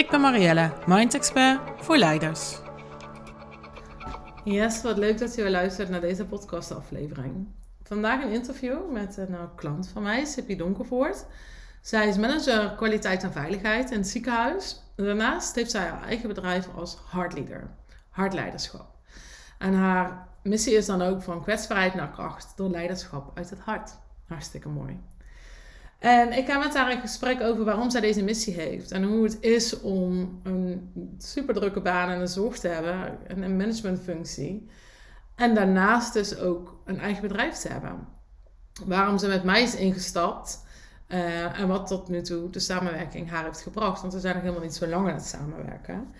Ik ben Marielle, Mind Expert voor leiders. Yes, wat leuk dat je weer luistert naar deze podcastaflevering. Vandaag een interview met een uh, klant van mij, Sippy Donkervoort. Zij is manager kwaliteit en veiligheid in het ziekenhuis. Daarnaast heeft zij haar eigen bedrijf als Hartleader, hartleiderschap. En haar missie is dan ook van kwetsbaarheid naar kracht door leiderschap uit het hart. Hartstikke mooi. En ik ga met haar in gesprek over waarom zij deze missie heeft. En hoe het is om een super drukke baan en een zorg te hebben. En een managementfunctie. En daarnaast dus ook een eigen bedrijf te hebben. Waarom ze met mij is ingestapt. Uh, en wat tot nu toe de samenwerking haar heeft gebracht. Want we zijn nog helemaal niet zo lang aan het samenwerken.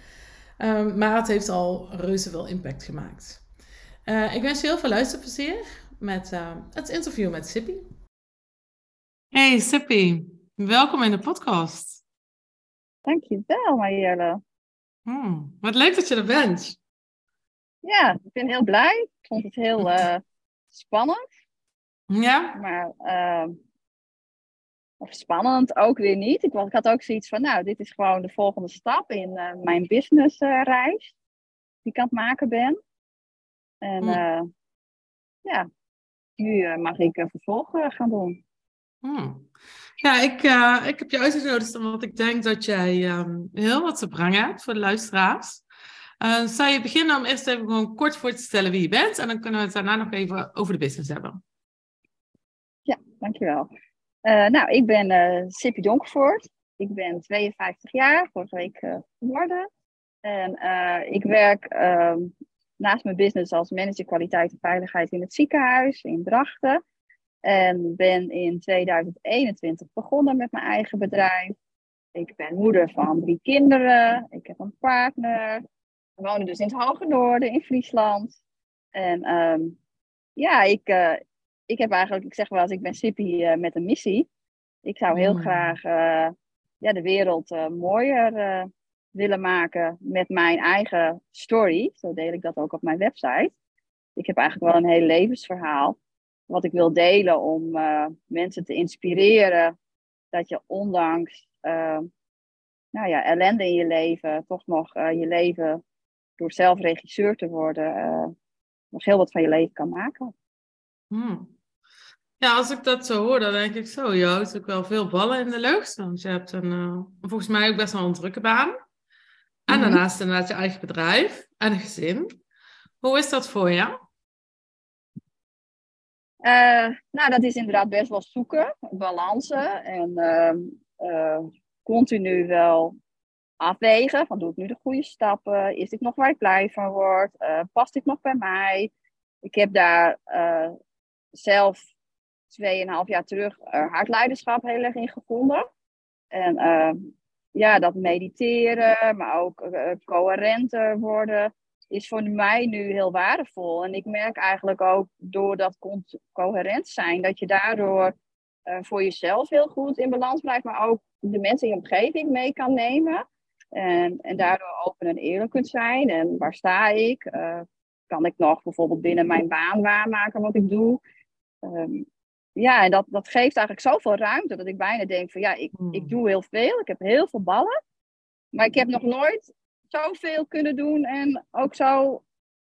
Um, maar het heeft al reuze veel impact gemaakt. Uh, ik wens je heel veel luisterplezier met uh, het interview met Sippy. Hey Sippy, welkom in de podcast. Dankjewel Marielle. Hmm, wat leuk dat je er bent. Ja, ik ben heel blij. Ik vond het heel uh, spannend. Ja? Maar, uh, of spannend ook weer niet. Ik, ik, had ook zoiets van, nou, dit is gewoon de volgende stap in uh, mijn businessreis. die ik aan het maken ben. En hmm. ja, nu mag ik vervolg gaan doen. Hmm. Ja, ik, uh, ik heb je uitgenodigd omdat ik denk dat jij um, heel wat te brengen hebt voor de luisteraars. Uh, zou je beginnen om eerst even gewoon kort voor te stellen wie je bent en dan kunnen we het daarna nog even over de business hebben. Ja, dankjewel. Uh, nou, ik ben uh, Sippy Donkervoort. Ik ben 52 jaar, vorige week geworden. En ik werk ehm, naast mijn business als manager kwaliteit en veiligheid in het ziekenhuis in Drachten. En ben in 2021 begonnen met mijn eigen bedrijf. Ik ben moeder van drie kinderen. Ik heb een partner. We wonen dus in het Hoge Noorden in Friesland. En um, ja, ik, uh, ik heb eigenlijk, ik zeg wel eens, ik ben Sippy uh, met een missie. Ik zou heel mm. graag uh, ja, de wereld mooier willen maken met mijn eigen story. Zo deel ik dat ook op mijn website. Ik heb eigenlijk wel een heel levensverhaal wat ik wil delen om uh, mensen te inspireren dat je ondanks uh, nou ja, ellende in je leven, toch nog uh, je leven door zelf regisseur te worden, nog heel wat van je leven kan maken. Hmm. Ja, als ik dat zo hoor, dan denk ik zo, je houdt ook wel veel ballen in de lucht. Want je hebt een, volgens mij ook best wel een drukke baan. En mm -hmm. daarnaast inderdaad je eigen bedrijf en een gezin. Hoe is dat voor jou? Uh, nou, dat is inderdaad best wel zoeken, balansen en uh, uh, continu wel afwegen van doe ik nu de goede stappen, is dit nog waar ik blij van word, past dit nog bij mij. Ik heb daar zelf tweeënhalf jaar terug hartleiderschap heel erg in gevonden. En ja, dat mediteren, maar ook coherenter worden is voor mij nu heel waardevol. En ik merk eigenlijk ook door dat coherent zijn, dat je daardoor uh, voor jezelf heel goed in balans blijft, maar ook de mensen in je omgeving mee kan nemen. En, en daardoor open en eerlijk kunt zijn. En waar sta ik? Uh, kan ik nog bijvoorbeeld binnen mijn baan waarmaken wat ik doe? Um, ja, en dat, dat geeft eigenlijk zoveel ruimte dat ik bijna denk van ja, ik, ik doe heel veel. Ik heb heel veel ballen. Maar ik heb nog nooit zoveel kunnen doen en ook zo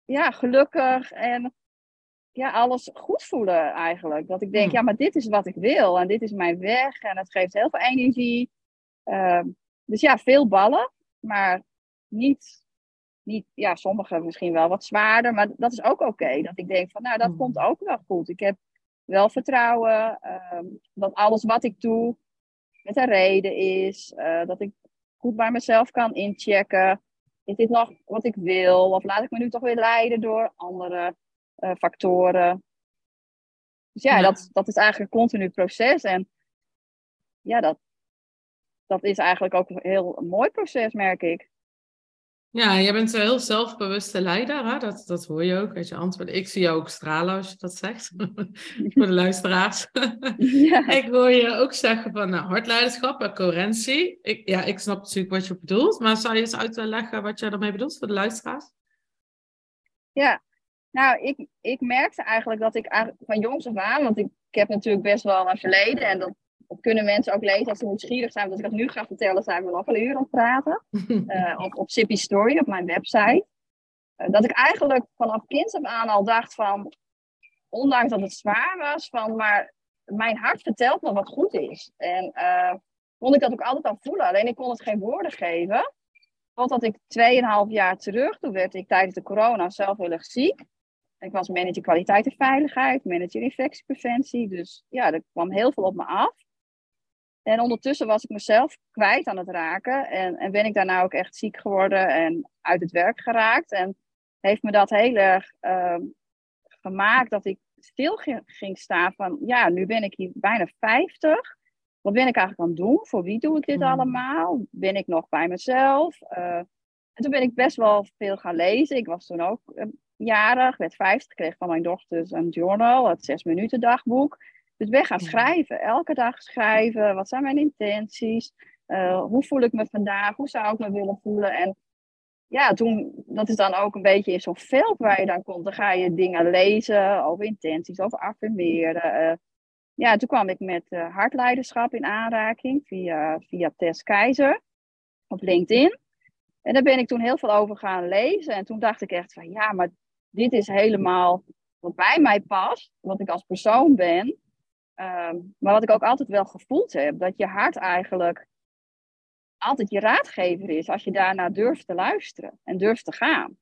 ja, gelukkig en ja, alles goed voelen eigenlijk. Dat ik denk, hmm. ja, maar dit is wat ik wil en dit is mijn weg en het geeft heel veel energie. Uh, dus ja, veel ballen, maar niet, niet, ja, sommige misschien wel wat zwaarder, maar dat is ook oké. Dat ik denk van, nou, dat hmm. komt ook wel goed. Ik heb wel vertrouwen uh, dat alles wat ik doe met een reden is, uh, dat ik goed bij mezelf kan inchecken. Is dit nog wat ik wil? Of laat ik me nu toch weer leiden door andere uh, factoren? Dus ja, ja, Dat, dat is eigenlijk een continu proces. En ja, dat, dat is eigenlijk ook een heel mooi proces, merk ik. Ja, jij bent een heel zelfbewuste leider, hè? Dat, dat hoor je ook uit je antwoorden. Ik zie jou ook stralen als je dat zegt, voor de luisteraars. Ja. ik hoor je ook zeggen van nou, hartleiderschap en coherentie. Ik, ja, ik snap natuurlijk wat je bedoelt, maar zou je eens uitleggen wat je ermee bedoelt voor de luisteraars? Ja, nou, ik, ik merkte eigenlijk dat ik van jongs af aan, want ik, ik heb natuurlijk best wel een verleden en dat dat kunnen mensen ook lezen als ze nieuwsgierig zijn. Want als ik dat nu ga vertellen, zijn we nog een uur aan het praten. Uh, op, op Sippy Story, op mijn website. Uh, dat ik eigenlijk vanaf kind af aan al dacht van... Ondanks dat het zwaar was, van... Maar mijn hart vertelt me wat goed is. En uh, kon ik dat ook altijd al voelen. Alleen ik kon het geen woorden geven. Totdat ik 2,5 jaar terug, toen werd ik tijdens de corona zelf heel erg ziek. Ik was manager kwaliteit en veiligheid, manager infectiepreventie. Dus ja, er kwam heel veel op me af. En ondertussen was ik mezelf kwijt aan het raken. En, en ben ik daarna ook echt ziek geworden en uit het werk geraakt. En heeft me dat heel erg uh, gemaakt dat ik stil ging staan van... Ja, nu ben ik hier bijna 50. Wat ben ik eigenlijk aan het doen? Voor wie doe ik dit hmm. allemaal? Ben ik nog bij mezelf? Uh, en toen ben ik best wel veel gaan lezen. Ik was toen ook uh, jarig, werd 50, kreeg van mijn dochters een journal, het 6 minuten dagboek. Dus ben gaan schrijven, elke dag schrijven. Wat zijn mijn intenties? Uh, hoe voel ik me vandaag? Hoe zou ik me willen voelen? En ja, toen, dat is dan ook een beetje in zo'n veld waar je dan komt. Dan ga je dingen lezen over intenties, over affirmeren. Uh, ja, toen kwam ik met uh, hartleiderschap in aanraking via, via Tess Keizer op LinkedIn. En daar ben ik toen heel veel over gaan lezen. En toen dacht ik echt van ja, maar dit is helemaal wat bij mij past, wat ik als persoon ben. Ehm, maar wat ik ook altijd wel gevoeld heb, dat je hart eigenlijk altijd je raadgever is als je daarna durft te luisteren en durft te gaan.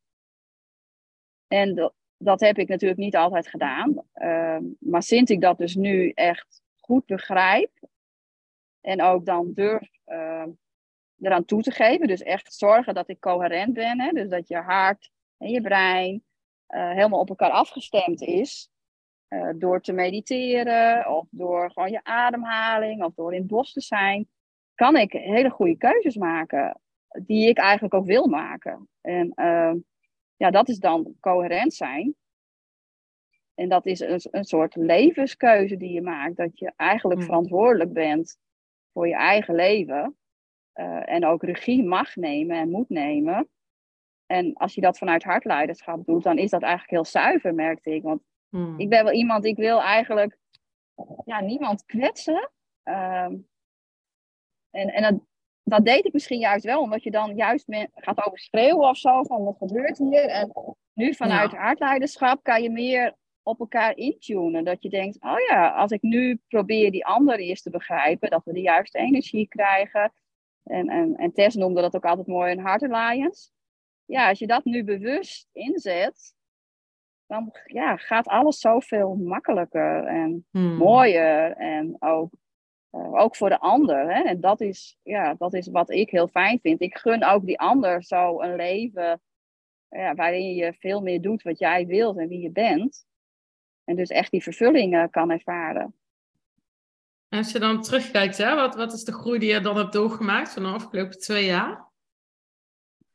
En dat, heb ik natuurlijk niet altijd gedaan. Ehm, maar sinds ik dat dus nu echt goed begrijp en ook dan durf uh, eraan toe te geven, dus echt zorgen dat ik coherent ben, hè, dus dat je hart en je brein uh, helemaal op elkaar afgestemd is, uh, door te mediteren of door gewoon je ademhaling of door in het bos te zijn, kan ik hele goede keuzes maken die ik eigenlijk ook wil maken. En uh, ja, dat is dan coherent zijn. En dat is een, een soort levenskeuze die je maakt. Dat je eigenlijk hmm. verantwoordelijk bent voor je eigen leven. Uh, en ook regie mag nemen en moet nemen. En als je dat vanuit hartleiderschap doet, dan is dat eigenlijk heel zuiver, merkte ik. Want Hmm. Ik ben wel iemand, ik wil eigenlijk ja, niemand kwetsen. Ehm, en en dat, dat deed ik misschien juist wel, omdat je dan juist gaat overschreeuwen of zo, van wat gebeurt hier? En nu vanuit ja. hartleiderschap kan je meer op elkaar intunen. Dat je denkt, oh ja, als ik nu probeer die ander eerst te begrijpen, dat we de juiste energie krijgen. En, en, en Tess noemde dat ook altijd mooi een Heart Alliance. Ja, als je dat nu bewust inzet, dan ja, gaat alles zoveel makkelijker en hmm. mooier. En ook, uh, ook voor de ander. Hè? En dat is, ja, dat is wat ik heel fijn vind. Ik gun ook die ander zo een leven ja, waarin je veel meer doet wat jij wilt en wie je bent. En dus echt die vervullingen kan ervaren. Als je dan terugkijkt, hè, wat, wat is de groei die je dan hebt doorgemaakt van de afgelopen twee jaar?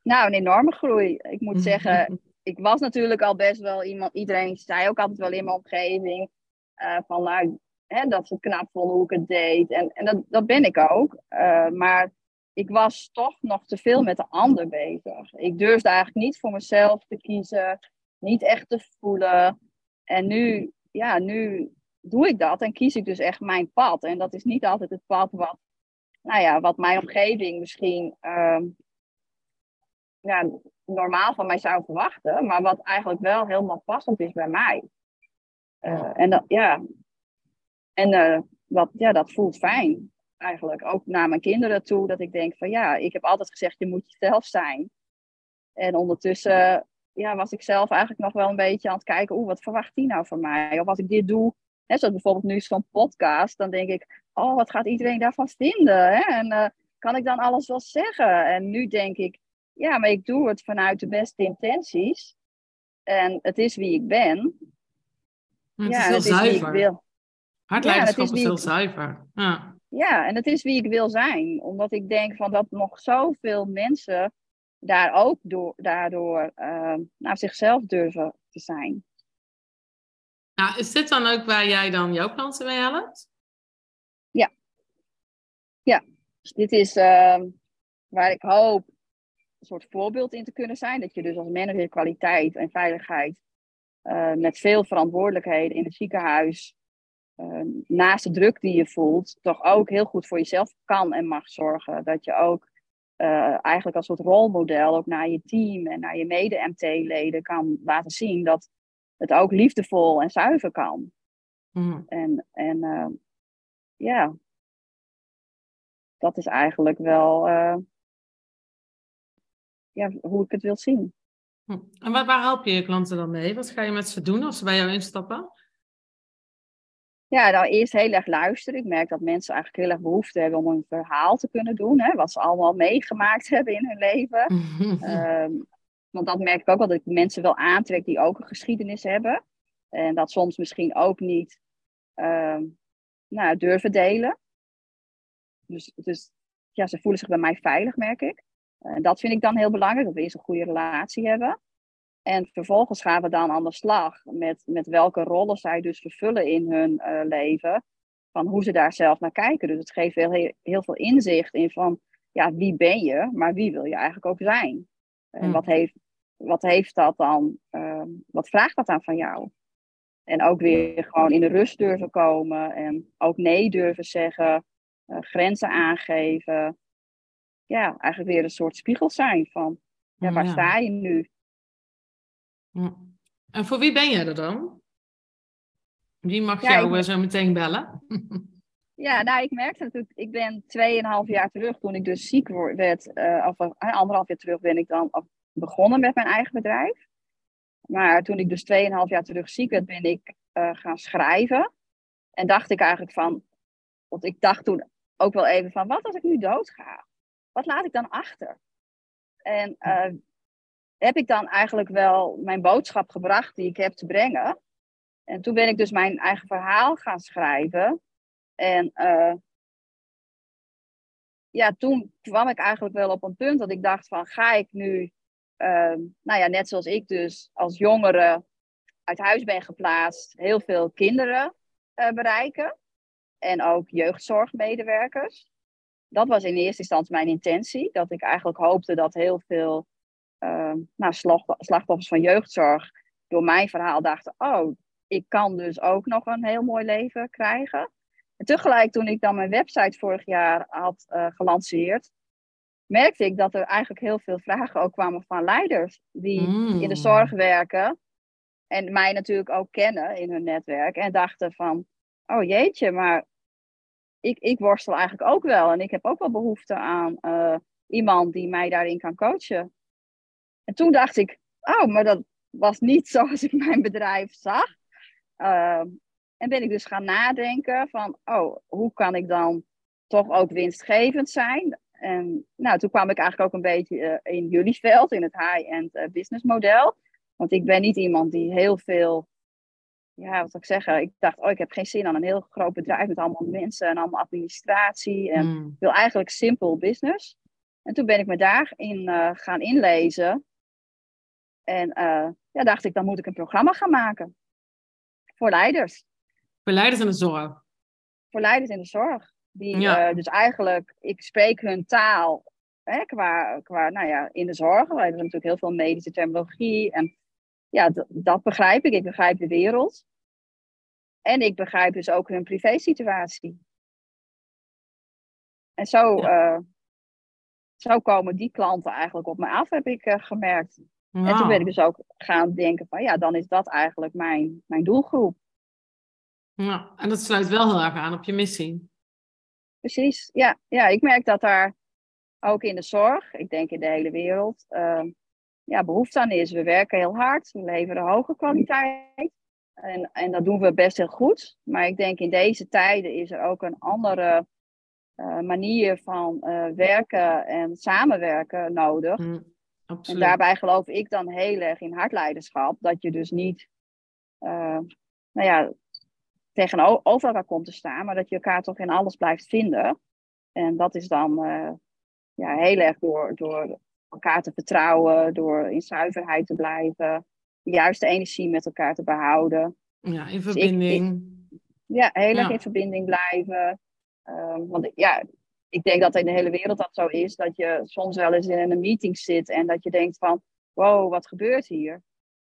Nou, een enorme groei. Ik moet zeggen, ik was natuurlijk al best wel iemand, iedereen zei ook altijd wel in mijn omgeving, uh, van nou, hè, dat ze knap vonden hoe ik het deed. En, en dat, dat ben ik ook. Uh, maar ik was toch nog te veel met de ander bezig. Ik durfde eigenlijk niet voor mezelf te kiezen, niet echt te voelen. En nu, ja, nu doe ik dat en kies ik dus echt mijn pad. En dat is niet altijd het pad wat, nou ja, wat mijn omgeving misschien uh, ja, normaal van mij zou verwachten, maar wat eigenlijk wel helemaal passend is bij mij. Uh, en dat, ja, en uh, wat, ja, dat voelt fijn eigenlijk. Ook naar mijn kinderen toe, dat ik denk van ja, ik heb altijd gezegd, je moet jezelf zijn. En ondertussen ja, was ik zelf eigenlijk nog wel een beetje aan het kijken, oeh, wat verwacht die nou van mij? Of als ik dit doe, hè, zoals bijvoorbeeld nu zo'n podcast, dan denk ik, oh, wat gaat iedereen daarvan vinden? Hè? En uh, kan ik dan alles wel zeggen? En nu denk ik, ja, maar ik doe het vanuit de beste intenties. En het is wie ik ben. Het ja, is heel het zuiver. Is wie ik wil. Hartleiderschap ja, is, is heel zuiver. Ja. ja, en het is wie ik wil zijn. Omdat ik denk van dat nog zoveel mensen daar ook door, daardoor uh, naar zichzelf durven te zijn. Nou, is dit dan ook waar jij dan jouw klanten mee helpt? Ja. Ja, dus dit is uh, waar ik hoop een soort voorbeeld in te kunnen zijn. Dat je dus als manager kwaliteit en veiligheid uh, met veel verantwoordelijkheden in het ziekenhuis, uh, naast de druk die je voelt, toch ook heel goed voor jezelf kan en mag zorgen. Dat je ook uh, eigenlijk als soort rolmodel ook naar je team en naar je mede-MT-leden kan laten zien dat het ook liefdevol en zuiver kan. Mm. En, en ja, dat is eigenlijk wel ja, hoe ik het wil zien. Hm. En waar, waar help je je klanten dan mee? Wat ga je met ze doen als ze bij jou instappen? Ja, nou eerst heel erg luisteren. Ik merk dat mensen eigenlijk heel erg behoefte hebben om een verhaal te kunnen doen. Hè, wat ze allemaal meegemaakt hebben in hun leven. um, want dat merk ik ook wel, dat ik mensen wel aantrek die ook een geschiedenis hebben. En dat soms misschien ook niet um, nou, durven delen. Dus, dus ja, ze voelen zich bij mij veilig, merk ik. En dat vind ik dan heel belangrijk, dat we eerst een goede relatie hebben. En vervolgens gaan we dan aan de slag met, met welke rollen zij dus vervullen in hun uh, leven. Van hoe ze daar zelf naar kijken. Dus het geeft heel, heel, veel inzicht in van, ja, wie ben je, maar wie wil je eigenlijk ook zijn? En hmm. wat, heeft, wat heeft dat dan, uh, wat vraagt dat dan van jou? En ook weer gewoon in de rust durven komen en ook nee durven zeggen, uh, grenzen aangeven. Ja, eigenlijk weer een soort spiegel zijn van, ja, waar ja. sta je nu? En voor wie ben jij er dan? Wie mag ja, jou ik... zo meteen bellen? Ja, nou, ik merkte natuurlijk, ik ben 2,5 jaar terug, toen ik dus ziek werd, uh, of uh, anderhalf jaar terug ben ik dan begonnen met mijn eigen bedrijf. Maar toen ik dus 2,5 jaar terug ziek werd, ben ik uh, gaan schrijven. En dacht ik eigenlijk van, want ik dacht toen ook wel even van, wat als ik nu doodga? Wat laat ik dan achter? En heb ik dan eigenlijk wel mijn boodschap gebracht die ik heb te brengen. En toen ben ik dus mijn eigen verhaal gaan schrijven. En uh, ja, toen kwam ik eigenlijk wel op een punt dat ik dacht van ga ik nu, uh, nou ja, net zoals ik dus als jongere uit huis ben geplaatst, heel veel kinderen uh, bereiken. En ook jeugdzorgmedewerkers. Dat was in eerste instantie mijn intentie. Dat ik eigenlijk hoopte dat heel veel uh, nou, slachtoffers van jeugdzorg door mijn verhaal dachten: oh, ik kan dus ook nog een heel mooi leven krijgen. En tegelijk, toen ik dan mijn website vorig jaar had uh, gelanceerd, merkte ik dat er eigenlijk heel veel vragen ook kwamen van leiders die mm. in de zorg werken. En mij natuurlijk ook kennen in hun netwerk. En dachten van, oh jeetje, maar ik, ik worstel eigenlijk ook wel. En ik heb ook wel behoefte aan uh, iemand die mij daarin kan coachen. En toen dacht ik, oh, maar dat was niet zoals ik mijn bedrijf zag. Uh, en ben ik dus gaan nadenken van, oh, hoe kan ik dan toch ook winstgevend zijn? En nou, toen kwam ik eigenlijk ook een beetje uh, in jullie veld, in het high-end uh, business model. Want ik ben niet iemand die heel veel, ja, wat zou ik zeggen? Ik dacht, oh, ik heb geen zin aan een heel groot bedrijf met allemaal mensen en allemaal administratie. En mm. ik wil eigenlijk simpel business. En toen ben ik me daarin uh, gaan inlezen. En uh, ja, dacht ik, dan moet ik een programma gaan maken. Voor leiders. Voor leiders in de zorg. Voor leiders in de zorg. Die, ja. uh, dus eigenlijk, ik spreek hun taal hè, qua, qua, nou ja, in de zorg. We hebben natuurlijk heel veel medische terminologie. En ja, dat begrijp ik. Ik begrijp de wereld. En ik begrijp dus ook hun privésituatie. En zo, ja. uh, zo komen die klanten eigenlijk op me af, heb ik uh, gemerkt. En toen ben ik dus ook gaan denken van ja, dan is dat eigenlijk mijn, mijn doelgroep. Ja, en dat sluit wel heel erg aan op je missie. Precies, ja. Ja, ik merk dat daar ook in de zorg, ik denk in de hele wereld, uh, ja, behoefte aan is. We werken heel hard, we leveren hoge kwaliteit. En, en dat doen we best heel goed. Maar ik denk in deze tijden is er ook een andere uh, manier van uh, werken en samenwerken nodig. Mm. Absoluut. En daarbij geloof ik dan heel erg in hartleiderschap. Dat je dus niet uh, nou ja, tegenover elkaar komt te staan, maar dat je elkaar toch in alles blijft vinden. En dat is dan ja, heel erg door, door elkaar te vertrouwen, door in zuiverheid te blijven, de juiste energie met elkaar te behouden. Ja, in verbinding. Dus ik, ja, heel erg Ja. in verbinding blijven. Ehm, want ja, ik denk dat in de hele wereld dat zo is, dat je soms wel eens in een meeting zit en dat je denkt van, wow, wat gebeurt hier?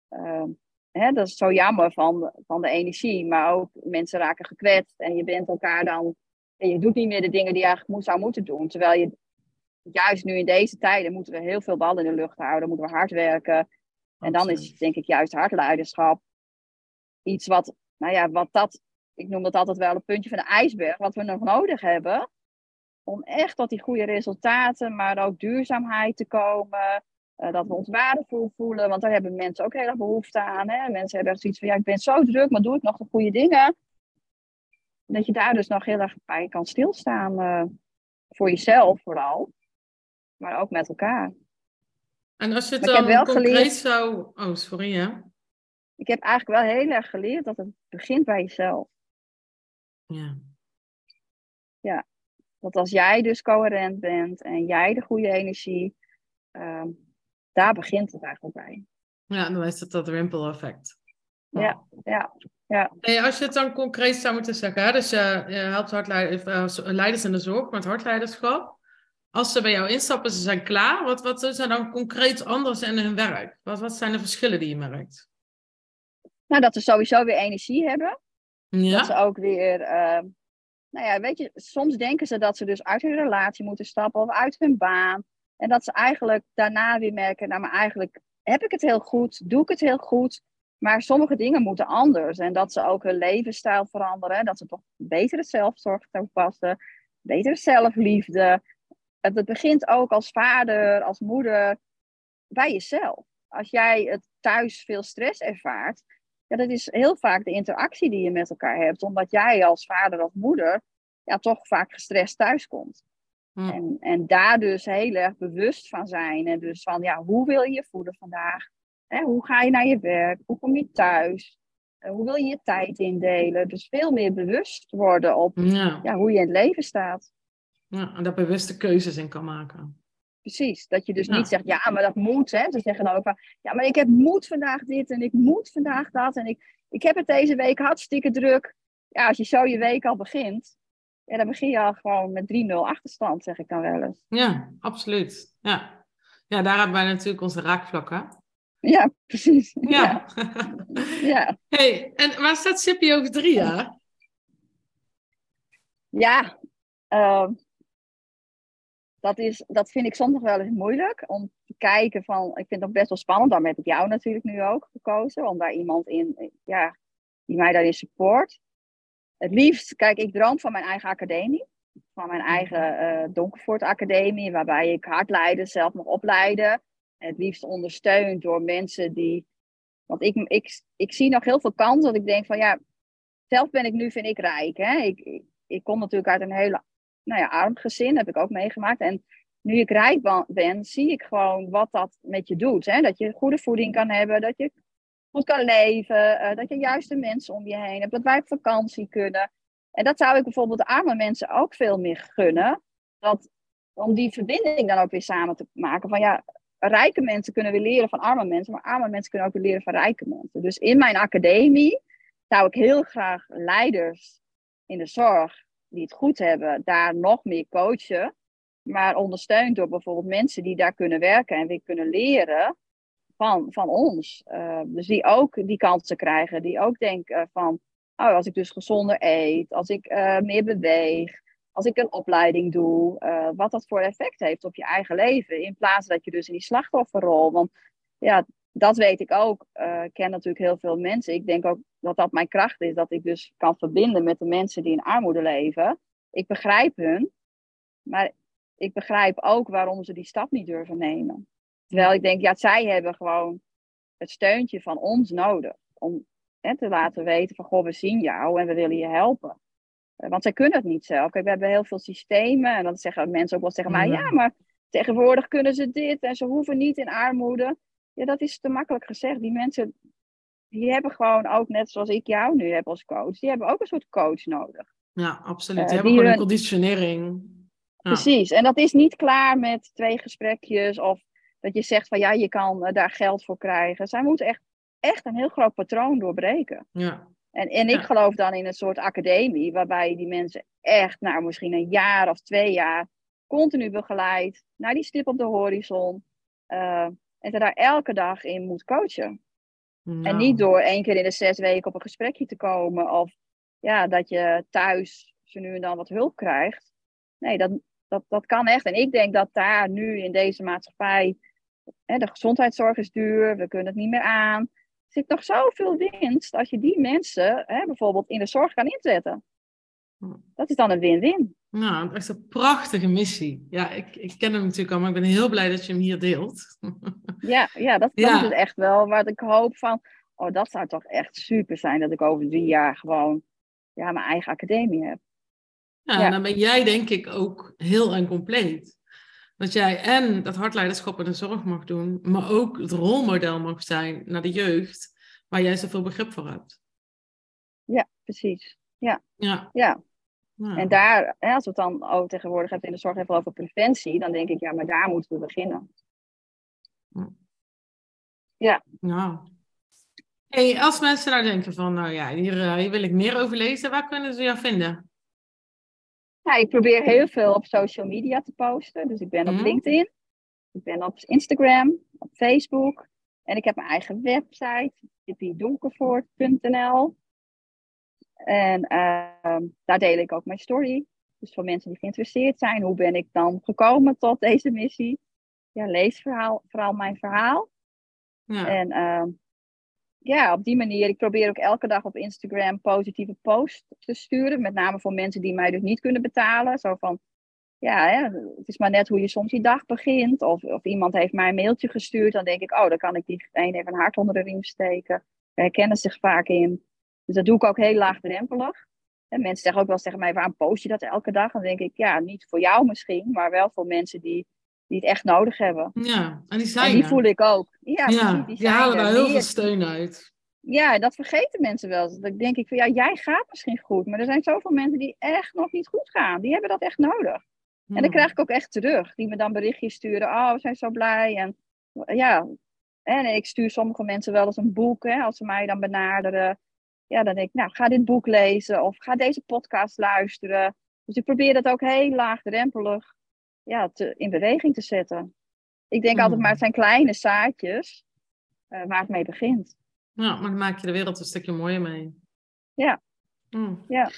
Ehm, hè, dat is zo jammer van, van de energie, maar ook mensen raken gekwetst en je bent elkaar dan, en je doet niet meer de dingen die je eigenlijk moet, zou moeten doen. Terwijl je, juist nu in deze tijden, moeten we heel veel ballen in de lucht houden, moeten we hard werken. En dan is denk ik juist hardleiderschap iets wat, nou ja, wat dat, ik noem dat altijd wel een puntje van de ijsberg, wat we nog nodig hebben om echt tot die goede resultaten, maar ook duurzaamheid te komen. eh, dat we ons waardevol voelen, want daar hebben mensen ook heel erg behoefte aan. Hè? Mensen hebben echt zoiets van, ja, ik ben zo druk, maar doe ik nog de goede dingen? Dat je daar dus nog heel erg bij kan stilstaan. eh, voor jezelf vooral, maar ook met elkaar. En als je het Maar dan concreet geleerd- zou... Oh, sorry, ja. Ik heb eigenlijk wel heel erg geleerd dat het begint bij jezelf. Ja. Dat als jij dus coherent bent en jij de goede energie, ehm, daar begint het eigenlijk bij. ja, dan is het dat ripple effect. Ja, ja, ja. Hey, als je het dan concreet zou moeten zeggen, hè, dus je, je helpt hardleiders, eh, leiders in de zorg met hardleiderschap. Als ze bij jou instappen, ze zijn klaar. Wat, wat is er dan concreet anders in hun werk? Wat, wat zijn de verschillen die je merkt? Nou, dat ze sowieso weer energie hebben. Dat ze Ja? ook weer, ehm, nou ja, weet je, soms denken ze dat ze dus uit hun relatie moeten stappen of uit hun baan. En dat ze eigenlijk daarna weer merken, nou, maar eigenlijk heb ik het heel goed, doe ik het heel goed. Maar sommige dingen moeten anders. En dat ze ook hun levensstijl veranderen. Dat ze toch betere zelfzorg toepassen, betere zelfliefde. Het begint ook als vader, als moeder, bij jezelf. Als jij het thuis veel stress ervaart, ja, dat is heel vaak de interactie die je met elkaar hebt, omdat jij als vader of moeder ja, toch vaak gestrest thuiskomt. Hm. En, en daar dus heel erg bewust van zijn. En dus van, ja, hoe wil je je voelen vandaag? Hè, hoe ga je naar je werk? Hoe kom je thuis? Hoe wil je je tijd indelen? Dus veel meer bewust worden op Ja. ja, hoe je in het leven staat. Ja, en daar bewuste keuzes in kan maken. Precies, dat je dus Ja. niet zegt, ja, maar dat moet. Hè. Ze zeggen dan ook van, ja, maar ik heb moet vandaag dit en ik moet vandaag dat. En ik, ik heb het deze week hartstikke druk. Ja, als je zo je week al begint, ja, dan begin je al gewoon met 3-0 achterstand, zeg ik dan wel eens. Ja, absoluut. Ja. ja, daar hebben wij natuurlijk onze raakvlakken. Ja, precies. Ja. ja. hey, en waar staat Sippy over drie jaar? Ja, ehm, dat, is, dat vind ik soms nog wel eens moeilijk om te kijken van, ik vind het ook best wel spannend, daarom heb ik jou natuurlijk nu ook gekozen, om daar iemand in, ja, die mij daarin support. Het liefst, kijk, ik droom van mijn eigen academie, van mijn eigen eh Donkervoort Academie, waarbij ik hardleiders zelf mag opleiden. En het liefst ondersteund door mensen die, want ik, ik, ik zie nog heel veel kansen, dat ik denk van, ja, zelf ben ik nu, vind ik rijk, hè. Ik, ik, ik kom natuurlijk uit een hele nou ja, arm gezin, heb ik ook meegemaakt. En nu ik rijk ben, zie ik gewoon wat dat met je doet. Hè? Dat je goede voeding kan hebben, dat je goed kan leven, eh, dat je juiste mensen om je heen hebt, dat wij op vakantie kunnen. En dat zou ik bijvoorbeeld arme mensen ook veel meer gunnen. Dat, om die verbinding dan ook weer samen te maken. Van ja, rijke mensen kunnen weer leren van arme mensen, maar arme mensen kunnen ook weer leren van rijke mensen. Dus in mijn academie zou ik heel graag leiders in de zorg die het goed hebben, daar nog meer coachen. Maar ondersteund door bijvoorbeeld mensen die daar kunnen werken en weer kunnen leren van, van ons. Uh, dus die ook die kansen krijgen. Die ook denken van, oh, als ik dus gezonder eet, als ik uh, meer beweeg, als ik een opleiding doe, uh, wat dat voor effect heeft op je eigen leven. In plaats dat je dus in die slachtofferrol. Want ja, dat weet ik ook. Uh, ik ken natuurlijk heel veel mensen. Ik denk ook dat dat mijn kracht is. Dat ik dus kan verbinden met de mensen die in armoede leven. Ik begrijp hun. Maar ik begrijp ook waarom ze die stap niet durven nemen. Terwijl ik denk, ja, zij hebben gewoon het steuntje van ons nodig. Om hè, te laten weten van, goh, we zien jou en we willen je helpen. Uh, want zij kunnen het niet zelf. Kijk, we hebben heel veel systemen. En dan zeggen mensen ook wel tegen mij, ja, maar tegenwoordig kunnen ze dit. En ze hoeven niet in armoede. Ja, dat is te makkelijk gezegd. Die mensen, die hebben gewoon ook, net zoals ik jou nu heb als coach, die hebben ook een soort coach nodig. Ja, absoluut. Die uh, hebben gewoon hun... een conditionering. Ja. Precies. En dat is niet klaar met twee gesprekjes of dat je zegt van ja, je kan eh, daar geld voor krijgen. Zij moeten echt, echt een heel groot patroon doorbreken. Ja. En, en ik Ja. geloof dan in een soort academie, waarbij je die mensen echt, nou misschien een jaar of twee jaar, continu begeleidt naar die stip op de horizon. eh, en ze daar elke dag in moet coachen. En Nou, niet door één keer in de zes weken op een gesprekje te komen. Of ja, dat je thuis nu en dan wat hulp krijgt. Nee, dat, dat, dat kan echt. En ik denk dat daar nu in deze maatschappij. Hè, de gezondheidszorg is duur, we kunnen het niet meer aan. Er zit nog zoveel winst als je die mensen hè, bijvoorbeeld in de zorg kan inzetten. Hm. Dat is dan een win-win. Nou, echt een prachtige missie. Ja, ik, ik ken hem natuurlijk al, maar ik ben heel blij dat je hem hier deelt. Ja, ja, dat, dat Ja. is het echt wel wat ik hoop van. Oh, dat zou toch echt super zijn dat ik over drie jaar gewoon ja, mijn eigen academie heb. Ja, Ja. en dan ben jij denk ik ook heel en compleet. Dat jij en dat hartleiderschap in de zorg mag doen, maar ook het rolmodel mag zijn naar de jeugd, waar jij zoveel begrip voor hebt. Ja, precies. Ja. Ja, Nou, en daar, hè, als we het dan ook tegenwoordig hebben in de zorg even over preventie, dan denk ik, ja, maar daar moeten we beginnen. Nou. Hey, als mensen nou denken van, nou ja, hier, eh, hier wil ik meer over lezen, waar kunnen ze jou vinden? Ja, ik probeer heel veel op social media te posten. Dus ik ben op Mhm. LinkedIn, ik ben op Instagram, op Facebook. En ik heb mijn eigen website, tippiedonkervoort.nl. En ehm, daar deel ik ook mijn story. Dus voor mensen die geïnteresseerd zijn, hoe ben ik dan gekomen tot deze missie? Ja, lees verhaal, vooral mijn verhaal. Ja. En ehm, ja, op die manier, ik probeer ook elke dag op Instagram positieve posts te sturen. Met name voor mensen die mij dus niet kunnen betalen. Zo van, ja, hè, het is maar net hoe je soms je dag begint. Of, of iemand heeft mij een mailtje gestuurd. Dan denk ik, oh, dan kan ik diegene even een hart onder de riem steken. Daar herkennen zich vaak in. Dus dat doe ik ook heel laagdrempelig. En mensen zeggen ook wel eens tegen mij, waarom post je dat elke dag? Dan denk ik, ja, niet voor jou misschien, maar wel voor mensen die, die het echt nodig hebben. ja, en die En zijn die er. voel ik ook. Ja, die die halen er. daar heel Die- veel steun uit. ja, dat vergeten mensen wel. Dan denk ik van ja, jij gaat misschien goed, maar er zijn zoveel mensen die echt nog niet goed gaan. Die hebben dat echt nodig. En dat krijg ik ook echt terug. Die me dan berichtjes sturen. Oh, we zijn zo blij. En ja, en ik stuur sommige mensen wel eens een boek, hè, als ze mij dan benaderen. Ja, dan denk ik, nou, ga dit boek lezen of ga deze podcast luisteren. Dus ik probeer dat ook heel laagdrempelig ja, te, in beweging te zetten. Ik denk altijd Mm. maar, het zijn kleine zaadjes eh, waar het mee begint. Ja, maar dan maak je de wereld een stukje mooier mee. Ja. Mm. Ja.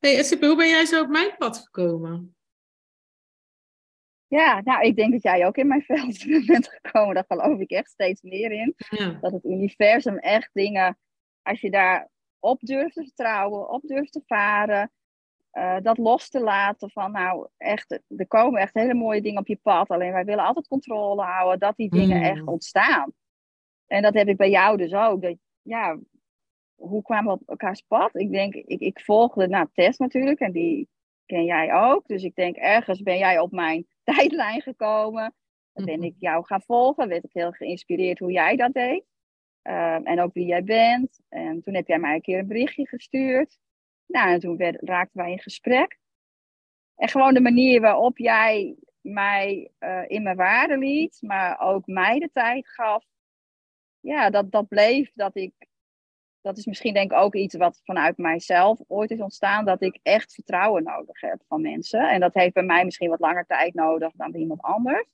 Hey, Sippe, hoe ben jij zo op mijn pad gekomen? Ja, nou, ik denk dat jij ook in mijn veld bent gekomen. Daar geloof ik echt steeds meer in. Ja. Dat het universum echt dingen, als je daar op durft te vertrouwen, op durft te varen, eh, dat los te laten van, nou, echt, er komen echt hele mooie dingen op je pad. Alleen wij willen altijd controle houden dat die dingen Mm. echt ontstaan. En dat heb ik bij jou dus ook. Dat, ja, hoe kwamen we op elkaars pad? Ik denk, ik, ik volgde nou, Tess natuurlijk en die ken jij ook. Dus ik denk, ergens ben jij op mijn tijdlijn gekomen. Dan ben Mhm. ik jou gaan volgen, werd ik heel geïnspireerd hoe jij dat deed. Ehm, en ook wie jij bent. En toen heb jij mij een keer een berichtje gestuurd. Nou, en toen raakten wij in gesprek. En gewoon de manier waarop jij mij eh, in mijn waarde liet, maar ook mij de tijd gaf. Ja, dat, dat bleef dat ik. Dat is misschien denk ik ook iets wat vanuit mijzelf ooit is ontstaan. Dat ik echt vertrouwen nodig heb van mensen. En dat heeft bij mij misschien wat langer tijd nodig dan bij iemand anders.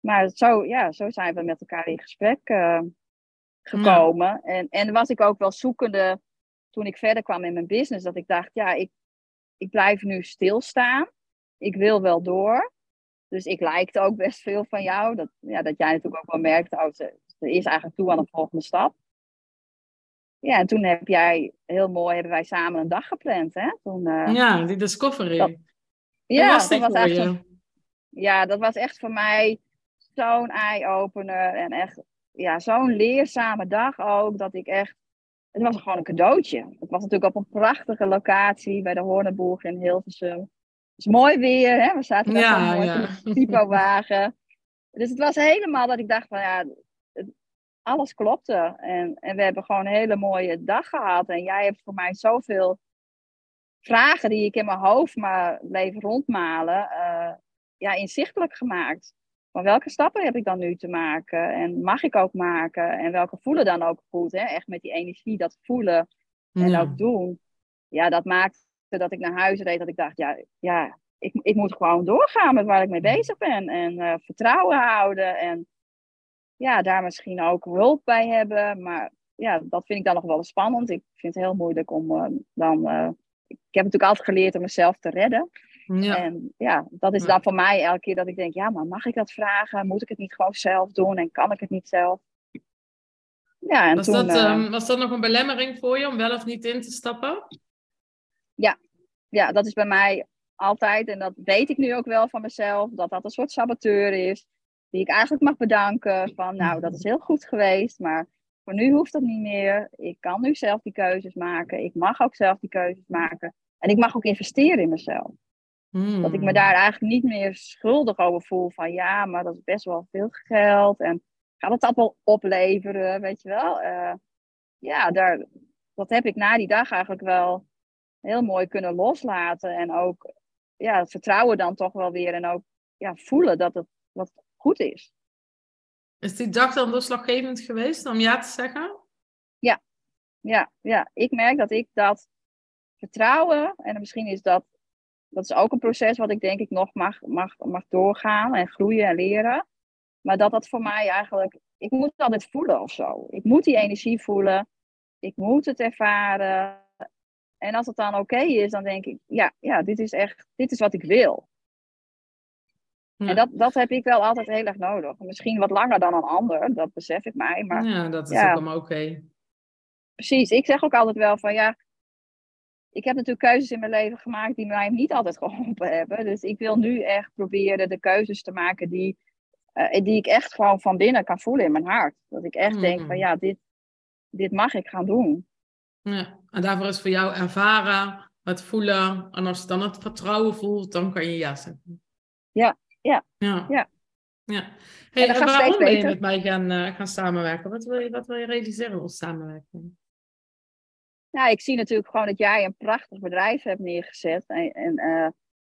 Maar zo, ja, zo zijn we met elkaar in gesprek eh, gekomen. En, en was ik ook wel zoekende toen ik verder kwam in mijn business. Dat ik dacht, ja, ik, ik blijf nu stilstaan. Ik wil wel door. Dus ik lijkte ook best veel van jou. Dat, ja, dat jij natuurlijk ook wel merkte, oh, ze, ze is eigenlijk toe aan de volgende stap. Ja, en toen heb jij, heel mooi, hebben wij samen een dag gepland. Hè? Toen, eh, ja, die discovery. dat- ja, was dat was echt een ja, dat was echt voor mij zo'n eye-opener. En echt ja, zo'n leerzame dag ook. Dat ik echt. Het was gewoon een cadeautje. Het was natuurlijk op een prachtige locatie bij de Hoornenboeg in Hilversum. Het is mooi weer, hè? We zaten daar Ja, mooi ja. een typo-wagen. Dus het was helemaal dat ik dacht van ja, het- alles klopte. En, en we hebben gewoon een hele mooie dag gehad. En jij hebt voor mij zoveel vragen die ik in mijn hoofd maar bleef rondmalen, eh, ja, inzichtelijk gemaakt. Van welke stappen heb ik dan nu te maken? En mag ik ook maken? En welke voelen dan ook goed? Hè? Echt met die energie, dat voelen en Ja. ook doen. Ja, dat maakte dat ik naar huis reed. Dat ik dacht, ja, ja ik, ik moet gewoon doorgaan met waar ik mee bezig ben. En eh, vertrouwen houden. En ja, daar misschien ook hulp bij hebben. Maar ja, dat vind ik dan nog wel spannend. Ik vind het heel moeilijk om eh, dan... eh, ik heb natuurlijk altijd geleerd om mezelf te redden. Ja. En ja, dat is Ja. dan voor mij elke keer dat ik denk, ja, maar mag ik dat vragen? Moet ik het niet gewoon zelf doen en kan ik het niet zelf? Ja, en Was, toen, dat, eh, ehm, was dat nog een belemmering voor je om wel of niet in te stappen? ja, dat is bij mij altijd, en dat weet ik nu ook wel van mezelf, dat dat een soort saboteur is, die ik eigenlijk mag bedanken van, nou, dat is heel goed geweest, maar voor nu hoeft dat niet meer. Ik kan nu zelf die keuzes maken. Ik mag ook zelf die keuzes maken. En ik mag ook investeren in mezelf. Dat ik me daar eigenlijk niet meer schuldig over voel. Van ja, maar dat is best wel veel geld. En gaat het dat wel opleveren, weet je wel? Eh, ja, daar, dat heb ik na die dag eigenlijk wel heel mooi kunnen loslaten. En ook ja, het vertrouwen dan toch wel weer. En ook ja, voelen dat het wat goed is. Is die dag dan doorslaggevend geweest om ja te zeggen? Ja, ja, ik merk dat ik dat vertrouwen, en misschien is dat, dat is ook een proces wat ik denk ik nog mag, mag, mag doorgaan en groeien en leren. Maar dat dat voor mij eigenlijk, ik moet het altijd voelen of zo. Ik moet die energie voelen, ik moet het ervaren. En als het dan oké is, dan denk ik, ja, ja, dit is echt, dit is wat ik wil. Ja. En dat, dat heb ik wel altijd heel erg nodig. Misschien wat langer dan een ander, dat besef ik mij. Maar Ja, dat is ja. ook allemaal oké. precies, ik zeg ook altijd wel van ja, ik heb natuurlijk keuzes in mijn leven gemaakt die mij niet altijd geholpen hebben. Dus ik wil nu echt proberen de keuzes te maken die, eh, die ik echt gewoon van binnen kan voelen in mijn hart. Dat ik echt denk Mm. van ja, dit, dit mag ik gaan doen. Ja. En daarvoor is voor jou ervaren, het voelen. En als je dan het vertrouwen voelt, dan kan je ja zeggen. Ja, ja, Ja. ja. ja. Hey, en waarom je met mij gaan, eh, gaan samenwerken? Wat wil, je, wat wil je realiseren als samenwerking? Nou, ik zie natuurlijk gewoon dat jij een prachtig bedrijf hebt neergezet. En, en eh,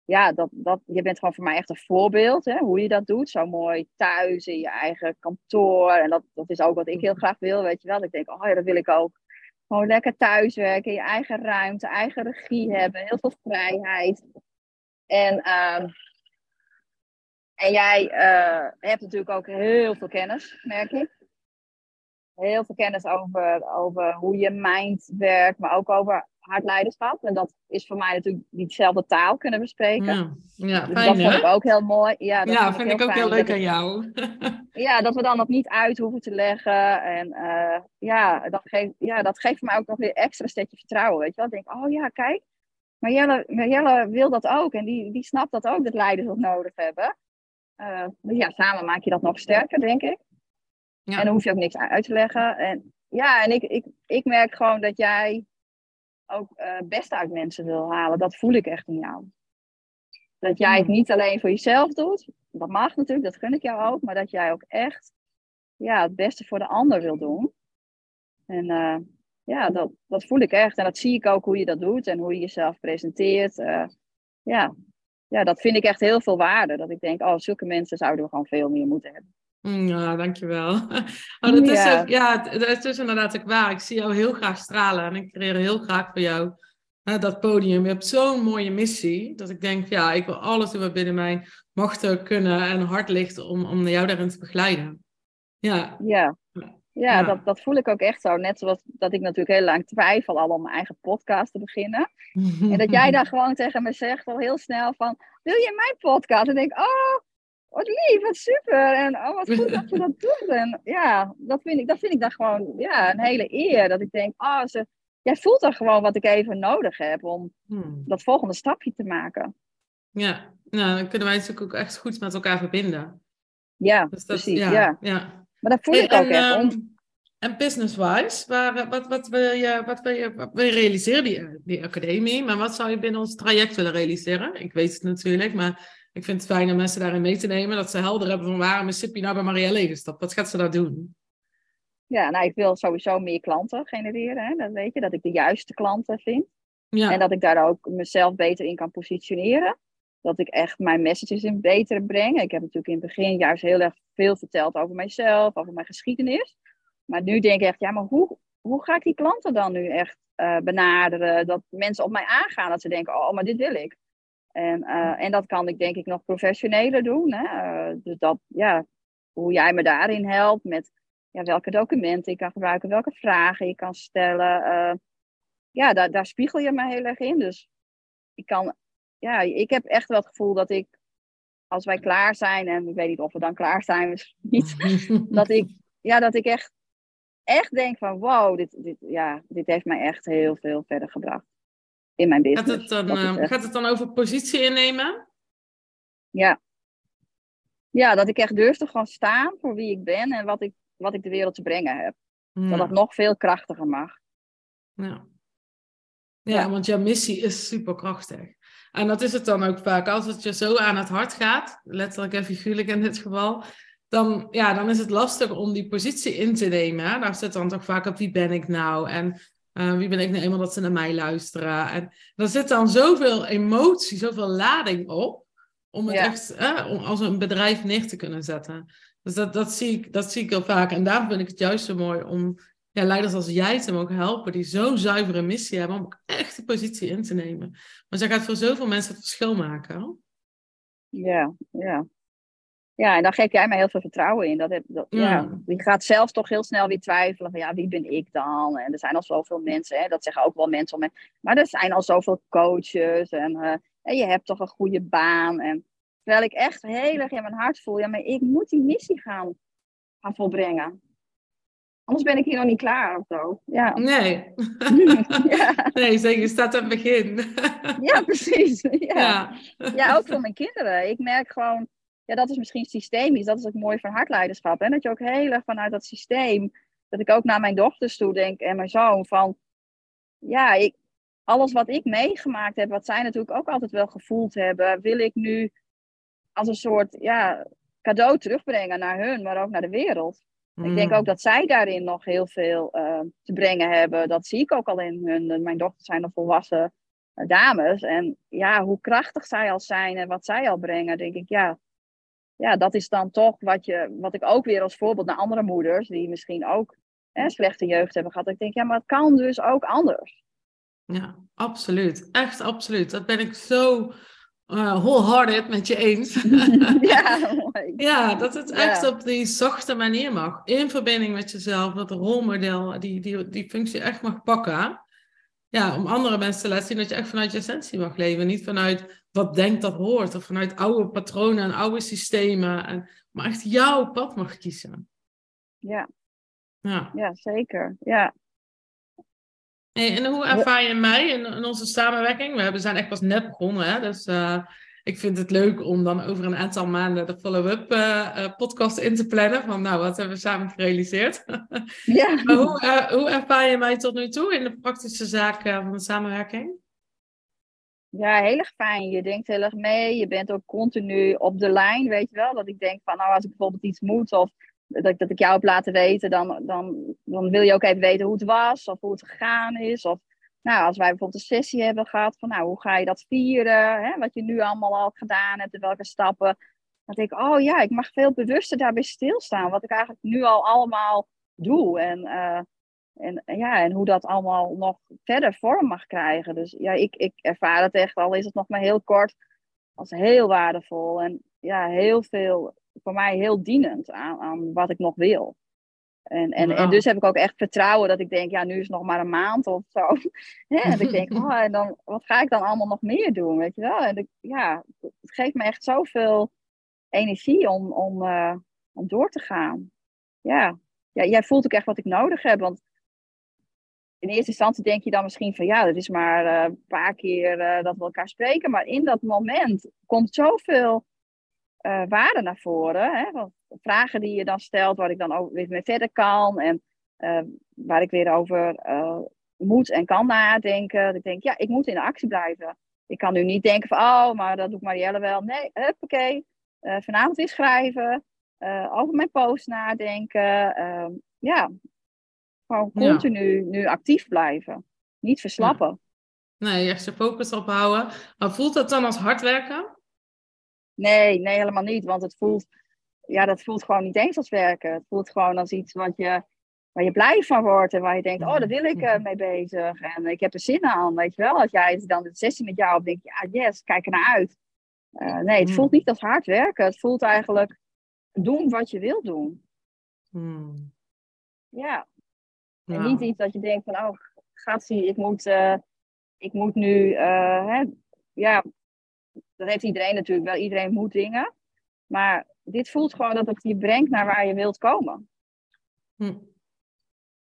ja, dat, dat, je bent gewoon voor mij echt een voorbeeld, hè, hoe je dat doet. Zo mooi thuis in je eigen kantoor. En dat, dat is ook wat ik heel graag wil, weet je wel. Ik denk, oh ja, dat wil ik ook. Gewoon lekker thuiswerken, je eigen ruimte, eigen regie hebben, heel veel vrijheid. En, ehm, en jij eh, hebt natuurlijk ook heel veel kennis, merk ik. Heel veel kennis over, over hoe je mind werkt, maar ook over hard leiderschap. En dat is voor mij natuurlijk diezelfde taal kunnen bespreken. Ja, ja Dus fijn dat vond hè? ik ook heel mooi. Ja, dat Ja, vind ik ook heel leuk dat aan jou. ja, dat we dan nog niet uit hoeven te leggen. En eh, ja, dat geeft, ja, dat geeft mij ook nog weer extra stukje vertrouwen. Weet je wel? Ik denk, oh ja, kijk. Marjelle, Marjelle wil dat ook. En die, die snapt dat ook, dat leiders dat nodig hebben. Eh, dus ja, samen maak je dat nog sterker, denk ik. Ja. En dan hoef je ook niks uit te leggen. En ja, en ik, ik, ik merk gewoon dat jij ook eh, het beste uit mensen wil halen. Dat voel ik echt in jou. Dat jij het Mm. niet alleen voor jezelf doet. Dat mag natuurlijk, dat gun ik jou ook. Maar dat jij ook echt ja, het beste voor de ander wil doen. En eh, ja, dat, dat voel ik echt. En dat zie ik ook hoe je dat doet en hoe je jezelf presenteert. Eh, ja. ja, dat vind ik echt heel veel waarde. Dat ik denk, oh, zulke mensen zouden we gewoon veel meer moeten hebben. Mm, Ja, dankjewel. Oh, dat is Ja. ook, ja, het- dat is inderdaad ook waar. Ik zie jou heel graag stralen en ik creëer heel graag voor jou hè, dat podium. Je hebt zo'n mooie missie, dat ik denk, ja, ik wil alles doen wat binnen mijn machten kunnen en hart ligt om, om jou daarin te begeleiden. Ja, Ja, ja, Ja. Dat, dat voel ik ook echt zo. Net zoals dat ik natuurlijk heel lang twijfel al om mijn eigen podcast te beginnen. En dat jij dan gewoon tegen me zegt al heel snel van, wil je mijn podcast? En ik denk, oh, wat lief, wat super. En oh, wat goed dat ze dat doet. En ja, dat vind ik, dat vind ik dan gewoon ja, een hele eer. Dat ik denk, oh, ze, jij voelt dan gewoon wat ik even nodig heb om Hmm. dat volgende stapje te maken. Ja, nou, dan kunnen wij natuurlijk ook echt goed met elkaar verbinden. Ja, Dus dat, precies. ja, Ja, ja. Maar dat voel Hey, ik ook en, echt. ehm, Om, en business-wise, waar, eh, wat, wat, wil je, wat, wil je, wat wil je realiseren, die, die academie? Maar wat zou je binnen ons traject willen realiseren? Ik weet het natuurlijk, maar ik vind het fijn om mensen daarin mee te nemen. Dat ze helder hebben van waarom is Sippy nou bij Marielle gestapt? Wat gaat ze daar doen? ja, nou, ik wil sowieso meer klanten genereren. Hè? Dat weet je, dat ik de juiste klanten vind. Ja, En dat ik daar ook mezelf beter in kan positioneren. dat ik echt mijn messages in beter breng. Ik heb natuurlijk in het begin juist heel erg veel verteld over mijzelf, over mijn geschiedenis. Maar nu denk ik echt, ja, maar hoe, hoe ga ik die klanten dan nu echt uh, benaderen? Dat mensen op mij aangaan, dat ze denken, oh, maar dit wil ik. En, uh, en dat kan ik denk ik nog professioneler doen. Hè? Uh, dus dat, ja, hoe jij me daarin helpt met ja, welke documenten ik kan gebruiken, welke vragen je kan stellen. ja, daar, daar spiegel je me heel erg in. Dus ik kan, ja, ik heb echt wel het gevoel dat ik, als wij klaar zijn, en ik weet niet of we dan klaar zijn, misschien niet, dat ik, ja, dat ik echt echt denk van wow, dit, dit, ja, dit heeft mij echt heel veel verder gebracht in mijn business. Gaat het dan, uh, gaat het dan over positie innemen? Ja. Ja, dat ik echt durf te gewoon staan voor wie ik ben en wat ik, wat ik de wereld te brengen heb. Ja. Dat dat nog veel krachtiger mag. Ja. ja. Ja, want jouw missie is superkrachtig. En dat is het dan ook vaak. Als het je zo aan het hart gaat, letterlijk en figuurlijk in dit geval, dan, ja, dan is het lastig om die positie in te nemen. Daar zit dan toch vaak op wie ben ik nou en uh, wie ben ik nou eenmaal dat ze naar mij luisteren. En er zit dan zoveel emotie, zoveel lading op om het echt om als een bedrijf neer te kunnen zetten. Dus dat, dat, zie ik, dat zie ik heel vaak. En daarom vind ik het juist zo mooi om ja, leiders als jij te mogen helpen, die zo'n zuivere missie hebben om echt die positie in te nemen. Want jij gaat voor zoveel mensen het verschil maken. Ja, ja. Ja, en dan geef jij mij heel veel vertrouwen in. Dat, heb, dat ja. je gaat zelf toch heel snel weer twijfelen van ja, wie ben ik dan? En er zijn al zoveel mensen, hè, dat zeggen ook wel mensen om me. Maar er zijn al zoveel coaches en, uh, en je hebt toch een goede baan. En, terwijl ik echt heel erg in mijn hart voel, ja, maar ik moet die missie gaan, gaan volbrengen. Anders ben ik hier nog niet klaar of zo. Ja. Nee. ja. Nee, zeker. Je staat aan het begin. ja, precies. Ja. ja. Ja. ook voor mijn kinderen. Ik merk gewoon ja, dat is misschien systemisch. Dat is ook mooi van hartleiderschap. En dat je ook heel erg vanuit dat systeem, dat ik ook naar mijn dochters toe denk en mijn zoon, van ja, ik, alles wat ik meegemaakt heb, wat zij natuurlijk ook altijd wel gevoeld hebben, wil ik nu als een soort ja, cadeau terugbrengen naar hun, maar ook naar de wereld. Ik denk mm. ook dat zij daarin nog heel veel uh, te brengen hebben. Dat zie ik ook al in hun. Mijn dochters zijn al volwassen uh, dames. En ja, hoe krachtig zij al zijn en wat zij al brengen, denk ik, ja, ja, dat is dan toch wat, je, wat ik ook weer als voorbeeld naar andere moeders, die misschien ook hè, slechte jeugd hebben gehad. Ik denk, ja, maar het kan dus ook anders. Ja, absoluut. Echt absoluut. Dat ben ik zo uh, wholehearted met je eens. ja, ja, dat het echt op die zachte manier mag. In verbinding met jezelf, dat rolmodel die, die, die functie echt mag pakken ja, om andere mensen te laten zien dat je echt vanuit je essentie mag leven. Niet vanuit wat denkt dat hoort. Of vanuit oude patronen en oude systemen. En, maar echt jouw pad mag kiezen. Ja. Ja, ja zeker. Ja. Hey, en hoe ervaar je mij in, in, onze samenwerking? We zijn echt pas net begonnen, hè? dus uh, ik vind het leuk om dan over een aantal maanden de follow-up uh, podcast in te plannen. Van nou, wat hebben we samen gerealiseerd? Ja. maar hoe, hoe ervaar je mij tot nu toe in de praktische zaken van de samenwerking? Ja, heel erg fijn. Je denkt heel erg mee. Je bent ook continu op de lijn, weet je wel. Dat ik denk van, nou, als ik bijvoorbeeld iets moet of dat dat ik jou heb laten weten, dan, dan, dan wil je ook even weten hoe het was of hoe het gegaan is. Of nou, als wij bijvoorbeeld een sessie hebben gehad van, nou, hoe ga je dat vieren? Hè? Wat je nu allemaal al gedaan hebt, en welke stappen. Dan denk ik, oh ja, ik mag veel bewuster daarbij stilstaan. Wat ik eigenlijk nu al allemaal doe. En, uh, en, ja, en hoe dat allemaal nog verder vorm mag krijgen. Dus ja, ik, ik ervaar het echt, al is het nog maar heel kort, als heel waardevol. En ja, heel veel, voor mij heel dienend aan, aan wat ik nog wil. En, en, en dus heb ik ook echt vertrouwen dat ik denk, ja, nu is het nog maar een maand of zo. en ik denk, oh, en dan, wat ga ik dan allemaal nog meer doen, weet je wel? En ik, ja, het geeft me echt zoveel energie om, om, uh, om door te gaan. Ja. ja, jij voelt ook echt wat ik nodig heb, want in eerste instantie denk je dan misschien van, ja, dat is maar uh, een paar keer uh, dat we elkaar spreken, maar in dat moment komt zoveel uh, waarde naar voren. Hè? vragen die je dan stelt, waar ik dan ook weer mee verder kan. En waar ik weer over moet en kan nadenken. Dat ik denk, ja, ik moet in actie blijven. Ik kan nu niet denken van, oh, maar dat doet Marielle wel. Nee, oké. vanavond weer schrijven. over mijn post nadenken. Ehm, ja, gewoon continu nu actief blijven. Niet verslappen. Nee, echt je focus ophouden. Maar voelt dat dan als hard werken? Nee, nee, helemaal niet. Want het voelt, ja, dat voelt gewoon niet eens als werken. Het voelt gewoon als iets wat je, waar je blij van wordt. En waar je denkt, oh, daar wil ik uh, mee bezig. En ik heb er zin aan, weet je wel. Als jij dan de sessie met jou op denk je, ja, yes, kijk er naar uit. Uh, nee, het voelt niet als hard werken. Het voelt eigenlijk doen wat je wilt doen. Hmm. Ja. En niet iets dat je denkt van, oh, gaat zie, ik moet, uh, ik moet nu, hè, ja, dat heeft iedereen natuurlijk wel. Iedereen moet dingen. Maar dit voelt gewoon dat het je brengt naar waar je wilt komen. Hm.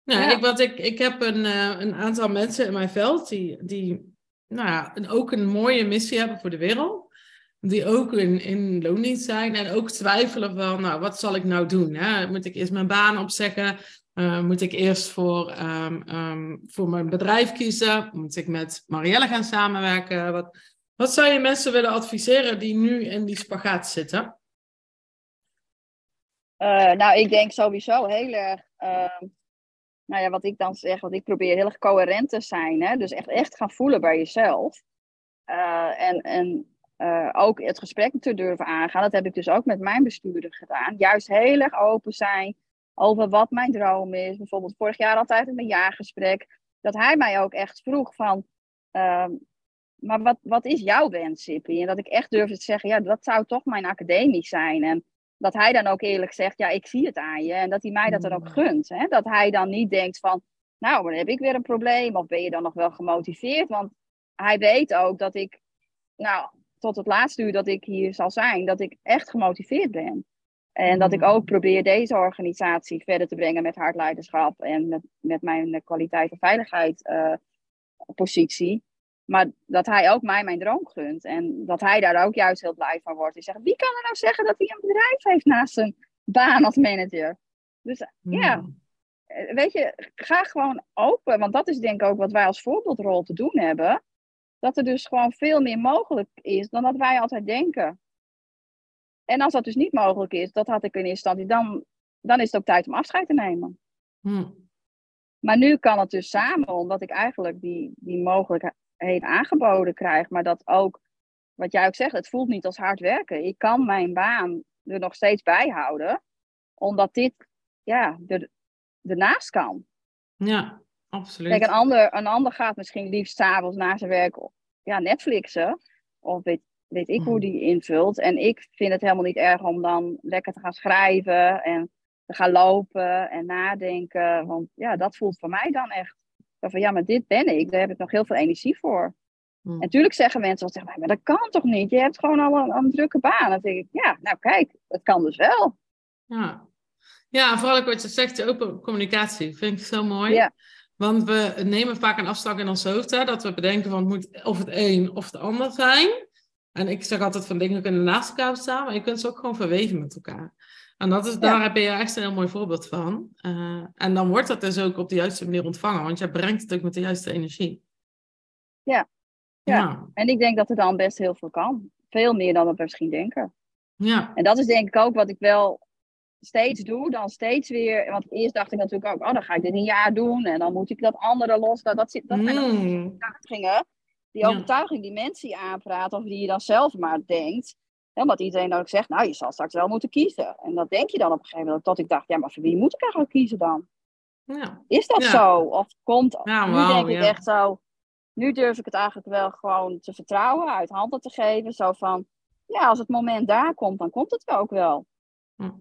Nou, ja. ik, wat ik, ik heb een, uh, een aantal mensen in mijn veld die, die nou ja, een, ook een mooie missie hebben voor de wereld. Die ook in, in loondienst zijn en ook twijfelen van, nou, wat zal ik nou doen? Hè? Moet ik eerst mijn baan opzeggen? Uh, moet ik eerst voor, um, um, voor mijn bedrijf kiezen? Moet ik met Marielle gaan samenwerken? Wat, wat zou je mensen willen adviseren die nu in die spagaat zitten? Uh, nou, ik denk sowieso heel erg, uh, nou ja, wat ik dan zeg, wat ik probeer heel erg coherent te zijn. Hè? Dus echt, echt gaan voelen bij jezelf. Uh, en en ook het gesprek te durven aangaan. Dat heb ik dus ook met mijn bestuurder gedaan. Juist heel erg open zijn over wat mijn droom is. Bijvoorbeeld vorig jaar altijd in mijn jaargesprek. Dat hij mij ook echt vroeg van, uh, maar wat, wat is jouw wens, Sippy? En dat ik echt durfde te zeggen, ja, dat zou toch mijn academie zijn. En dat hij dan ook eerlijk zegt, ja, ik zie het aan je. En dat hij mij dat dan ook mm. gunt. Hè? Dat hij dan niet denkt van, nou, dan heb ik weer een probleem. Of ben je dan nog wel gemotiveerd? Want hij weet ook dat ik, nou, tot het laatste uur dat ik hier zal zijn, dat ik echt gemotiveerd ben. En dat ik mm. ook probeer deze organisatie verder te brengen met hard leiderschap en met, met mijn kwaliteit en veiligheid uh, positie. Maar dat hij ook mij mijn droom gunt. En dat hij daar ook juist heel blij van wordt. Hij zegt, wie kan er nou zeggen dat hij een bedrijf heeft naast zijn baan als manager? Dus ja, hmm. eh, weet je, ga gewoon open. Want dat is denk ik ook wat wij als voorbeeldrol te doen hebben. Dat er dus gewoon veel meer mogelijk is dan dat wij altijd denken. En als dat dus niet mogelijk is, dat had ik in eerste instantie, dan, dan is het ook tijd om afscheid te nemen. Hmm. Maar nu kan het dus samen, omdat ik eigenlijk die, die mogelijkheid heen aangeboden krijg. Maar dat ook, wat jij ook zegt, het voelt niet als hard werken. Ik kan mijn baan er nog steeds bij houden, omdat dit ja, er, ernaast kan. Ja, absoluut. Kijk, een ander, een ander gaat misschien liefst s'avonds na zijn werk ja, Netflixen. Of weet, weet ik hoe mhm. die invult. En ik vind het helemaal niet erg om dan lekker te gaan schrijven en te gaan lopen en nadenken. Want ja, dat voelt voor mij dan echt van ja, maar dit ben ik, daar heb ik nog heel veel energie voor. Hmm. En natuurlijk zeggen mensen, wat zeggen, maar dat kan toch niet? Je hebt gewoon al een, een drukke baan. Dan denk ik, ja, nou kijk, het kan dus wel. Ja, ja vooral ook wat je zegt, de open communicatie, vind ik zo mooi. Ja. Want we nemen vaak een afslag in ons hoofd, hè, dat we bedenken van het moet of het een of het ander zijn. En ik zeg altijd van dingen kunnen naast elkaar staan, maar je kunt ze ook gewoon verweven met elkaar. En dat is, daar heb je echt een heel mooi voorbeeld van. Uh, en dan wordt dat dus ook op de juiste manier ontvangen, want je brengt het ook met de juiste energie. Ja. ja. ja. En ik denk dat er dan best heel veel kan. Veel meer dan we misschien denken. Ja. En dat is denk ik ook wat ik wel steeds doe, dan steeds weer. Want eerst dacht ik natuurlijk ook, oh, dan ga ik dit een jaar doen en dan moet ik dat andere los. Dat, dat, dat zijn mm. overtuigingen. Die overtuiging die mensen aanpraten of die je dan zelf maar denkt. Omdat iedereen dan ook zegt, nou, je zal straks wel moeten kiezen. En dat denk je dan op een gegeven moment. Tot ik dacht, ja, maar voor wie moet ik eigenlijk kiezen dan? Ja. Is dat zo? Of komt, ja, nu denk ik echt zo, nu durf ik het eigenlijk wel gewoon te vertrouwen, uit handen te geven. Zo van, ja, als het moment daar komt, dan komt het ook wel. Hm.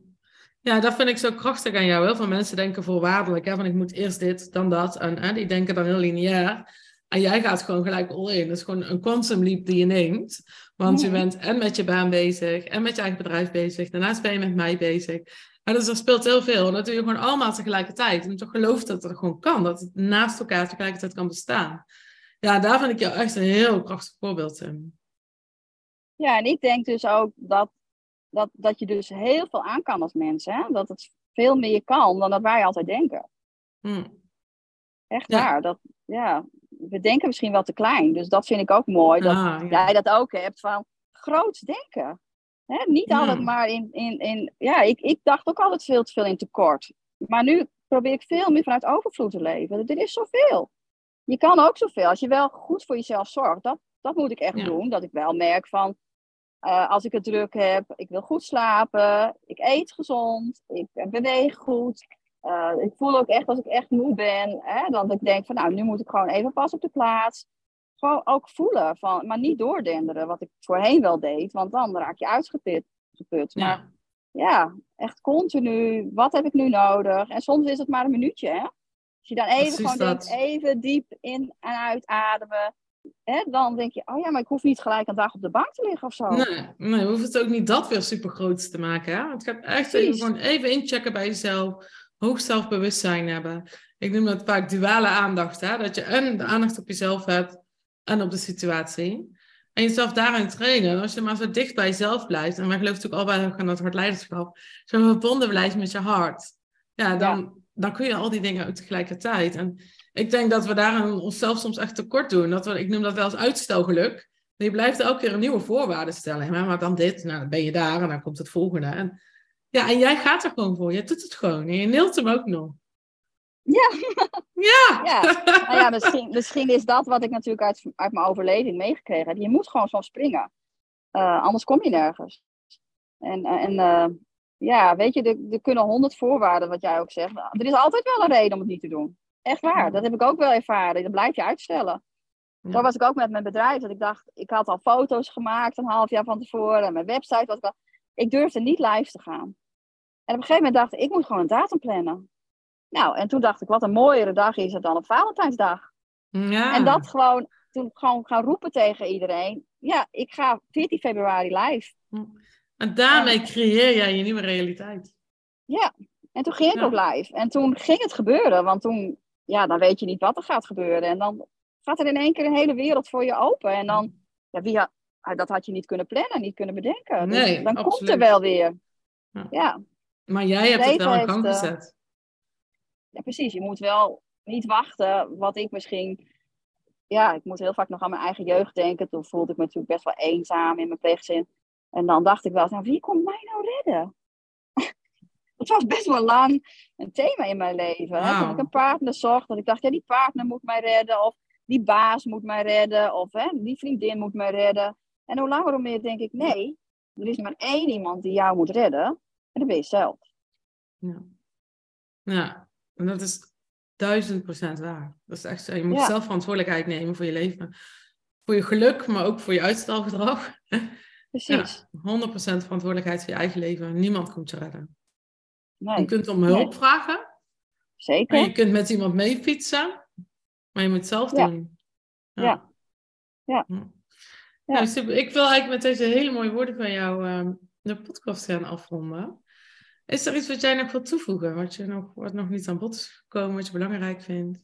Ja, dat vind ik zo krachtig aan jou. Heel veel mensen denken voorwaardelijk, hè, van ik moet eerst dit, dan dat. En hè, die denken dan heel lineair. En jij gaat gewoon gelijk all in. Dat is gewoon een quantum leap die je neemt. Want je bent en met je baan bezig, en met je eigen bedrijf bezig. Daarnaast ben je met mij bezig. En dus er speelt heel veel. En dat doe je gewoon allemaal tegelijkertijd. En toch geloof dat het gewoon kan. Dat het naast elkaar tegelijkertijd kan bestaan. Ja, daar vind ik jou echt een heel krachtig voorbeeld in. Ja, en ik denk dus ook dat, dat, dat je dus heel veel aan kan als mens. Hè? Dat het veel meer kan dan dat wij altijd denken. Hmm. Echt waar. Dat, ja, we denken misschien wel te klein. Dus dat vind ik ook mooi. Dat ah, jij dat ook hebt van groots denken. Hè? Niet altijd maar in. in, in ja, ik, ik dacht ook altijd veel te veel in tekort. Maar nu probeer ik veel meer vanuit overvloed te leven. Er is zoveel. Je kan ook zoveel. Als je wel goed voor jezelf zorgt. Dat, dat moet ik echt doen. Dat ik wel merk van. eh, als ik het druk heb. Ik wil goed slapen. Ik eet gezond. Ik beweeg goed. Uh, ik voel ook echt als ik echt moe ben. Hè, dan ik denk van nou, nu moet ik gewoon even pas op de plaats. Gewoon ook voelen. Van, maar niet doordenderen. Wat ik voorheen wel deed. Want dan raak je uitgeput. Geput. Maar ja. ja, echt continu. Wat heb ik nu nodig? En soms is het maar een minuutje. Hè? Als je dan even gewoon denkt, even diep in en uitademen. Hè, dan denk je, oh ja, maar ik hoef niet gelijk een dag op de bank te liggen of zo. Nee, nee we hoeven het ook niet dat weer super groot te maken. Hè? Het gaat echt even, gewoon even inchecken bij jezelf. Hoog zelfbewustzijn hebben. Ik noem dat vaak duale aandacht. Hè? Dat je en de aandacht op jezelf hebt en op de situatie. En jezelf daarin trainen. Als je maar zo dicht bij jezelf blijft. En wij geloven natuurlijk allebei aan dat hart leiderschap. Zo verbonden blijft met je hart. Ja, dan, dan kun je al die dingen ook tegelijkertijd. En ik denk dat we daar onszelf soms echt tekort doen. Dat we, ik noem dat wel als uitstelgeluk. Je blijft elke keer een nieuwe voorwaarde stellen. Maar dan dit, nou, dan ben je daar en dan komt het volgende. En, ja, en jij gaat er gewoon voor. Je doet het gewoon. En je neelt hem ook nog. Ja. Ja. ja. Nou ja, misschien, misschien is dat wat ik natuurlijk uit, uit mijn overleving meegekregen heb. Je moet gewoon zo springen. Uh, anders kom je nergens. En, en uh, ja, weet je, er, er kunnen honderd voorwaarden, wat jij ook zegt. Er is altijd wel een reden om het niet te doen. Echt waar, dat heb ik ook wel ervaren. Dat blijf je uitstellen. Ja. Zo was ik ook met mijn bedrijf. Dat ik dacht, ik had al foto's gemaakt een half jaar van tevoren. En mijn website was al... Ik durfde niet live te gaan. En op een gegeven moment dacht ik, ik moet gewoon een datum plannen. Nou, en toen dacht ik, wat een mooiere dag is het dan op Valentijnsdag. Ja. En dat gewoon, toen gewoon gaan roepen tegen iedereen. Ja, ik ga 14 februari live. En daarmee creëer jij je nieuwe realiteit. Ja, en toen ging ik ook live. En toen ging het gebeuren, want toen, ja, dan weet je niet wat er gaat gebeuren. En dan gaat er in één keer een hele wereld voor je open. En dan, ja, wie had, ah, dat had je niet kunnen plannen, niet kunnen bedenken. Dus nee, dan komt er wel weer. Ja. ja. Maar jij hebt het wel in gang eh, gezet. ja, precies. Je moet wel niet wachten wat ik misschien... Ja, ik moet heel vaak nog aan mijn eigen jeugd denken. Toen voelde ik me natuurlijk best wel eenzaam in mijn pleegzin. En dan dacht ik wel, nou, wie komt mij nou redden? het was best wel lang een thema in mijn leven. Hè? Toen ik een partner zocht, dat ik dacht, ja, die partner moet mij redden. Of die baas moet mij redden. Of hè, die vriendin moet mij redden. En hoe langer hoe meer denk ik, nee, er is maar één iemand die jou moet redden. En dat ben je zelf. Ja, ja. en dat is duizend procent waar. Dat is echt zo. Je moet zelf verantwoordelijkheid nemen voor je leven. Voor je geluk, maar ook voor je uitstelgedrag. Precies. Ja, 100% verantwoordelijkheid voor je eigen leven. Niemand komt je redden. Nee. Je kunt om hulp vragen. Zeker. En je kunt met iemand mee fietsen. Maar je moet het zelf doen. Ja. Ja. ja. Nou. Ik wil eigenlijk met deze hele mooie woorden van jou uh, de podcast gaan afronden. Is er iets wat jij nog wilt toevoegen? Wat, je nog, wat nog niet aan bod is gekomen, wat je belangrijk vindt?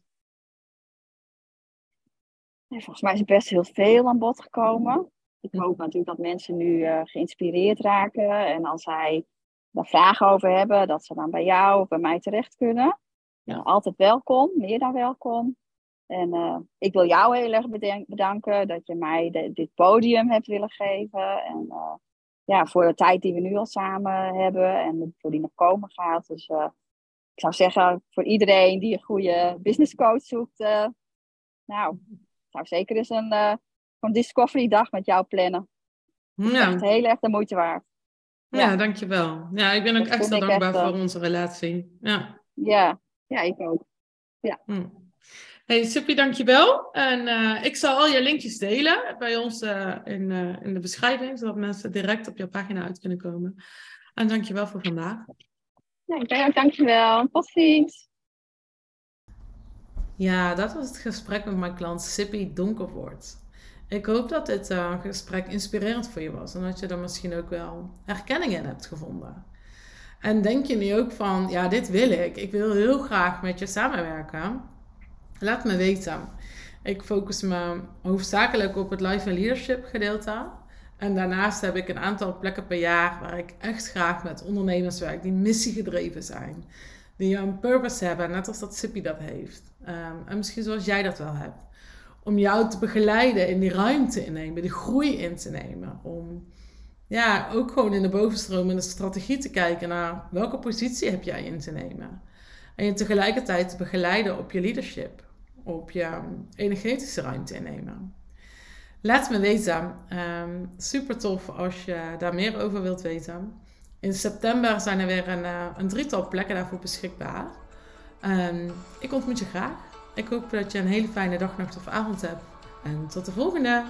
volgens mij is best heel veel aan bod gekomen. Ik hoop natuurlijk dat mensen nu uh, geïnspireerd raken. En als zij daar vragen over hebben, dat ze dan bij jou of bij mij terecht kunnen. Ja. altijd welkom, meer dan welkom. En uh, ik wil jou heel erg bedanken dat je mij de, dit podium hebt willen geven. En uh, ja, voor de tijd die we nu al samen hebben en voor die nog komen gaat. Dus ik zou zeggen, voor iedereen die een goede business coach zoekt, nou, zou zeker eens een een discovery dag met jou plannen. Ja. Echt heel erg de moeite waard. Ja, dankjewel. Ja, ik ben ook extra dankbaar voor eh, onze relatie. Ja. ja, ja, ik ook. Ja. Hm. Hey, super, dankjewel. En uh, ik zal al je linkjes delen bij ons uh, in, uh, in de beschrijving, zodat mensen direct op jouw pagina uit kunnen komen. En dankjewel voor vandaag. Ja, dankjewel. Tot ziens. Ja, dat was het gesprek met mijn klant Sippy Donkervoort. Ik hoop dat dit uh, gesprek inspirerend voor je was en dat je er misschien ook wel herkenning in hebt gevonden. En denk je nu ook van, ja, dit wil ik, ik wil heel graag met je samenwerken? Laat me weten. Ik focus me hoofdzakelijk op het life en leadership gedeelte. En daarnaast heb ik een aantal plekken per jaar waar ik echt graag met ondernemers werk die missiegedreven zijn. Die een purpose hebben, net als dat Sippy dat heeft. Um, en misschien zoals jij dat wel hebt om jou te begeleiden in die ruimte in nemen, die groei in te nemen. Om ja, ook gewoon in de bovenstroom en de strategie te kijken naar welke positie heb jij in te nemen. En je tegelijkertijd te begeleiden op je leadership, op je energetische ruimte innemen. Laat me weten. Ehm, super tof als je daar meer over wilt weten. In september zijn er weer een, uh, een drietal plekken daarvoor beschikbaar. Um, ik ontmoet je graag. Ik hoop dat je een hele fijne dag, nacht of avond hebt. En tot de volgende!